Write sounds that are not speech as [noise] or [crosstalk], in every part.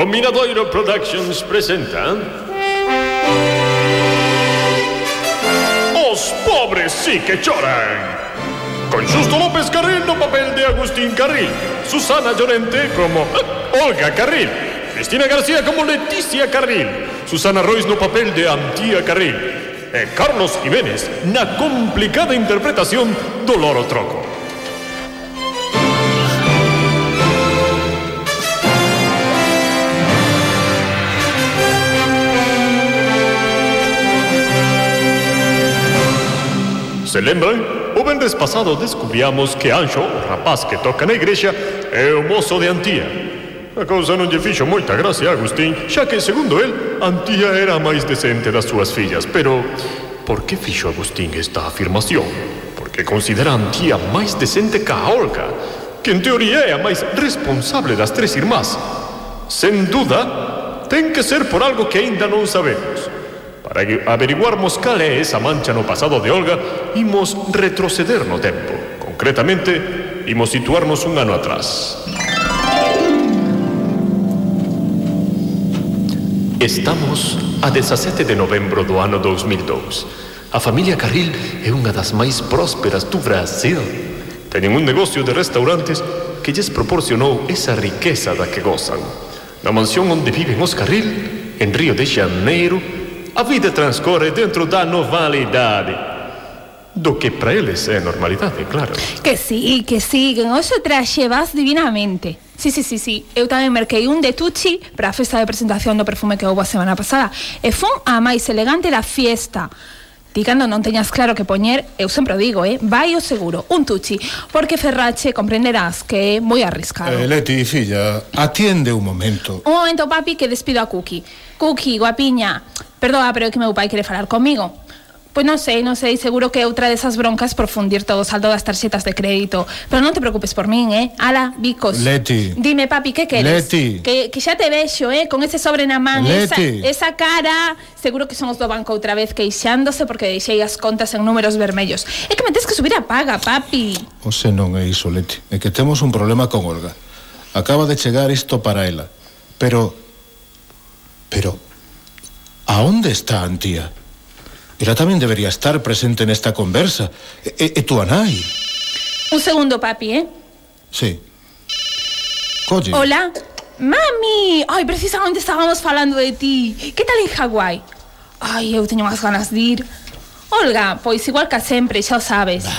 O Miradoiro Productions presenta... Os pobres sí que choran. Con Justo López Carril no papel de Agustín Carril. Susana Llorente como eh, Olga Carril. Cristina García como Leticia Carril. Susana Royce no papel de Antía Carril. E Carlos Jiménez na complicada interpretación do Loro Troco. Se lembran? O vendes pasado descubríamos que Anxo, o rapaz que toca na igrexa, é o mozo de Antía. A cousa non lle fixo moita gracia a Agustín, xa que, segundo el, Antía era a máis decente das súas fillas, pero... Por que fixo Agustín esta afirmación? Porque considera a Antía máis decente ca a Olga, que en teoría é a máis responsable das tres irmás. Sen duda, ten que ser por algo que aínda non sabemos. Para averiguarmos cal é esa mancha no pasado de Olga, imos retroceder no tempo. Concretamente, imos situarnos un ano atrás. Estamos a 17 de novembro do ano 2002. A familia Carril é unha das máis prósperas do Brasil. Teñen un negocio de restaurantes que lles proporcionou esa riqueza da que gozan. Na mansión onde viven os Carril, en Río de Janeiro, a vida transcorre dentro da normalidade. Do que para eles é normalidade, claro. Que sí, que sí, que hoxe traxevas divinamente. Sí, sí, sí, sí. Eu tamén merquei un de Tucci para a festa de presentación do perfume que houve a semana pasada. E fun a máis elegante da fiesta. Ti cando non teñas claro que poñer, eu sempre o digo, eh? vai o seguro, un Tucci, porque Ferrache comprenderás que é moi arriscado. Eh, Leti, filla, atiende un momento. Un momento, papi, que despido a Cookie. Cookie, guapiña, perdoa, ah, pero é que meu pai quere falar comigo. Pois non sei, non sei, seguro que é outra desas broncas por fundir todo o saldo das tarxetas de crédito. Pero non te preocupes por min, eh? Ala, bicos. Leti. Dime, papi, que queres? Leti. Que, que xa te vexo, eh? Con ese sobre na man, Leti. esa, esa cara... Seguro que son os do banco outra vez queixándose porque deixei as contas en números vermellos. É que me tens que subir a paga, papi. O se non é iso, Leti. É que temos un problema con Olga. Acaba de chegar isto para ela. Pero... Pero A onde está a Antía? Ela tamén debería estar presente nesta conversa. E, e, e tú, Anai? Un segundo, papi, eh? Sí. Colle. Hola. Mami! Ai, precisamente estábamos falando de ti. Que tal en Hawái? Ai, eu teño máis ganas de ir. Olga, pois igual que sempre, xa o sabes.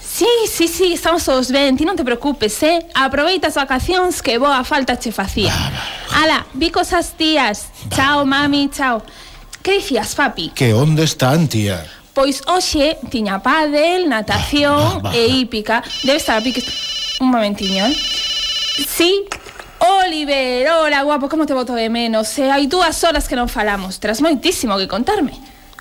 Sí, sí, sí, estamos todos ben, ti non te preocupes, eh? Aproveita as vacacións que boa falta che facía. Ala, vi cosas tías. Chao, mami, chao. Que dicías, papi? Que onde están, tía? Pois hoxe tiña pádel, natación bah, bah, e hípica. Debe estar a piques... Un momentiño, eh? Sí, Oliver, hola guapo, como te voto de menos? Eh, hai dúas horas que non falamos, tras moitísimo que contarme.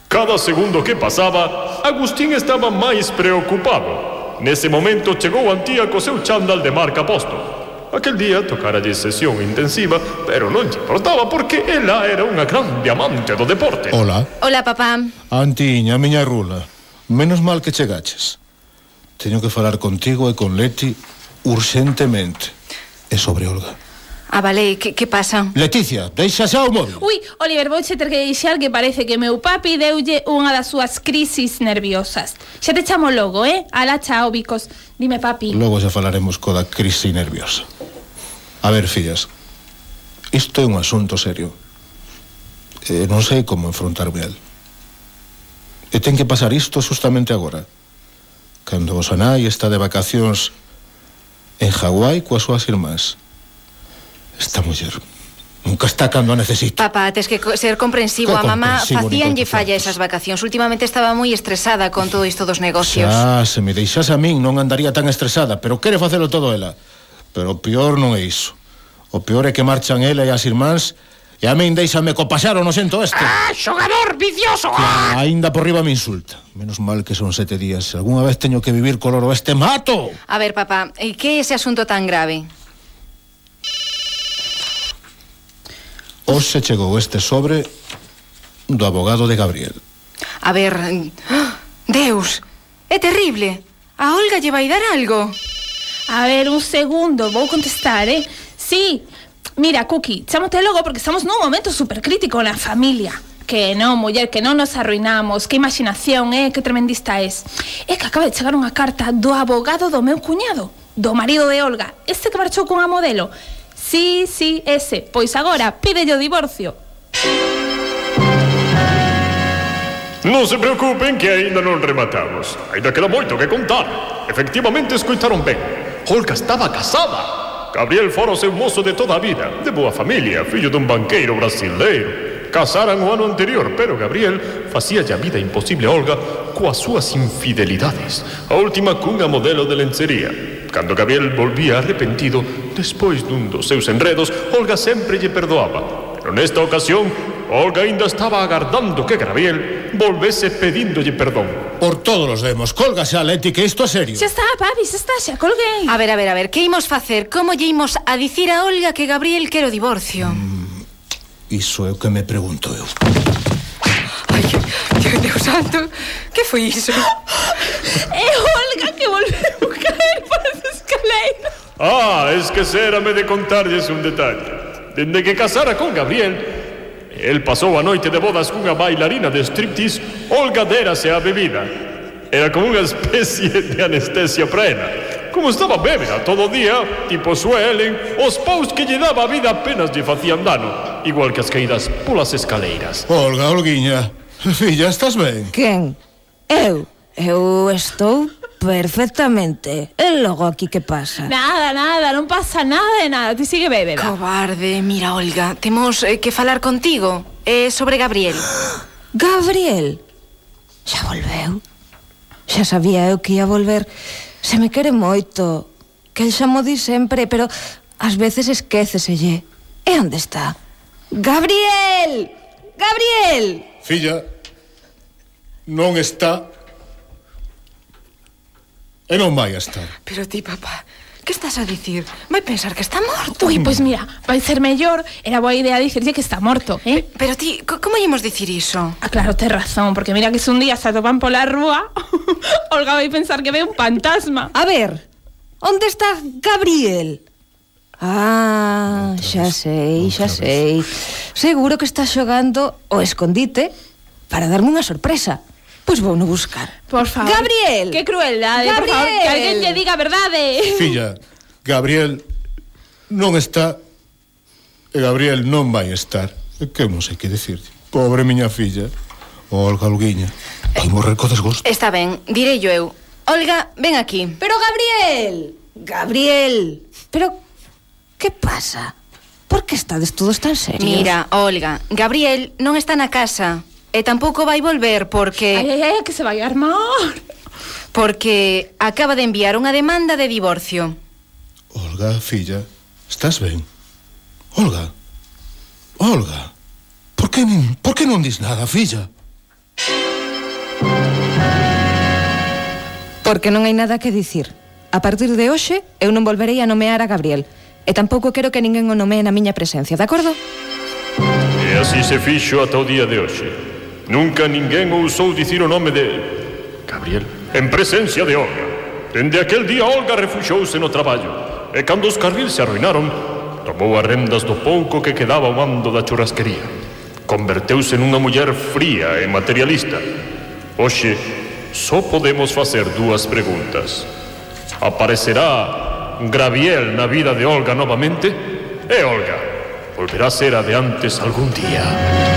Cada segundo que pasaba, Agustín estaba máis preocupado. Nese momento chegou Antía co seu chándal de marca posto. Aquel día tocaralle sesión intensiva, pero non lle importaba porque ela era unha gran diamante do deporte. Hola. Hola, papá. Antiña, miña rula. Menos mal que chegaches. Teño que falar contigo e con Leti urxentemente. E sobre Olga. Ah, vale, que, que pasa? Leticia, deixa xa o móvil Ui, Oliver, vouche ter que deixar que parece que meu papi deulle unha das súas crisis nerviosas Xa te chamo logo, eh? Ala, chao, bicos Dime, papi Logo xa falaremos co da crise nerviosa A ver, fillas, isto é un asunto serio. E non sei como enfrontarme al. E ten que pasar isto justamente agora, cando o Sanai está de vacacións en Hawái coas súas irmás. Esta muller nunca está cando a necesita. Papá, tes que ser comprensivo. Que a mamá facíanlle falla esas vacacións. Últimamente estaba moi estresada con todo isto dos negocios. Xa, se me deixase a min non andaría tan estresada, pero quere facelo todo ela. Pero o peor non é iso. O peor é que marchan ela e as irmáns E a min deixame co pasaro no sento este. Ah, xogador vicioso! Que ah. aínda por riba me insulta. Menos mal que son sete días. Se alguna vez teño que vivir color oeste mato! A ver, papá, e que é ese asunto tan grave? Hoxe chegou este sobre do abogado de Gabriel. A ver... ¡ah! Deus, é terrible. A Olga lle vai dar algo. A ver, un segundo, vou contestar, eh. Sí, mira, Cookie, chámote logo porque estamos nun momento supercrítico na familia. Que non, muller, que non nos arruinamos. Que imaginación, eh, que tremendista es. É que acaba de chegar unha carta do abogado do meu cuñado Do marido de Olga. Ese que marchou cunha modelo. Sí, sí, ese. Pois agora, pide o divorcio. Non se preocupen que aínda non rematamos. Aínda queda moito que contar. Efectivamente escoitaron ben. Olga estaba casada. Gabriel fórase un mozo de toda a vida, de boa familia, fillo dun banqueiro brasileiro. Casaran o ano anterior, pero Gabriel facía a vida imposible a Olga coas súas infidelidades. A última cunha modelo de lencería. Cando Gabriel volvía arrepentido, despois dun dos seus enredos, Olga sempre lle perdoaba. Pero nesta ocasión, Olga ainda estaba agardando que Gabriel volvese pedíndolle perdón. Por todos os demos, colga a Leti, que isto é serio. Xa está, papi, xa está, xa colguei. A ver, a ver, a ver, que imos facer? Como lle imos a dicir a Olga que Gabriel quero divorcio? Mm, iso é o que me pregunto eu. Ai, que Deus santo, que foi iso? É [laughs] eh, Olga que volveu caer por as escaleiras. Ah, esquecérame de contarlles un detalle. Dende que casara con Gabriel, El pasou a noite de bodas cunha bailarina de striptease holgaderase a bebida. Era como unha especie [laughs] de anestesia para ela. Como estaba bébeda todo o día, tipo suelen, os paus que lle daba a vida apenas lle facían dano, igual que as caídas polas escaleiras. Olga, Olguiña, [laughs] filla, estás ben? Quen? Eu? Eu estou perfectamente. E logo aquí que pasa? Nada, nada, non pasa nada de nada. Ti sigue bebeda. Cobarde, mira, Olga, temos eh, que falar contigo eh, sobre Gabriel. [gasps] Gabriel? Xa volveu? Xa sabía eu que ia volver. Se me quere moito. Que el xa mo di sempre, pero ás veces esquéceselle. E ¿Eh, onde está? Gabriel! Gabriel! Filla, non está E non vai a estar. Pero ti, papá, que estás a dicir? Vai pensar que está morto. Ui, pois mira, vai ser mellor, era boa idea dicirlle que está morto, eh? Pero ti, co- como íamos dicir iso? Ah, claro, tes razón, porque mira que se un día se atopan pola rúa, [laughs] Olga vai pensar que ve un fantasma. A ver, onde está Gabriel? Ah, xa sei, xa sei Seguro que está xogando o escondite Para darme unha sorpresa Pois vou no buscar. Por favor. Gabriel. Que crueldade, por favor, que alguén lle diga a verdade. Filla, Gabriel non está e Gabriel non vai estar. Que non sei que dicir. Pobre miña filla. Olga Luguiña. Eh. Vai morrer co desgosto. Está ben, direi yo eu. Olga, ven aquí. Pero Gabriel. Gabriel. Pero que pasa? Por que estades todos tan serios? Mira, Olga, Gabriel non está na casa. Eh, e tampouco vai volver porque... Ai, ai, ai, que se vai armar. Porque acaba de enviar unha demanda de divorcio. Olga, filla, estás ben? Olga, Olga, por que, nin, por que non dis nada, filla? Porque non hai nada que dicir. A partir de hoxe, eu non volverei a nomear a Gabriel. E tampouco quero que ninguén o nomee na miña presencia, de acordo? E así se fixo ata o día de hoxe. Nunca ninguén ousou dicir o nome de... Gabriel. En presencia de Olga. Dende aquel día Olga refuxouse no traballo e cando os carril se arruinaron tomou as rendas do pouco que quedaba ao mando da churrasquería. Converteuse nunha muller fría e materialista. Oxe, só podemos facer dúas preguntas. Aparecerá Graviel na vida de Olga novamente? E Olga, volverá a ser a de antes algún día.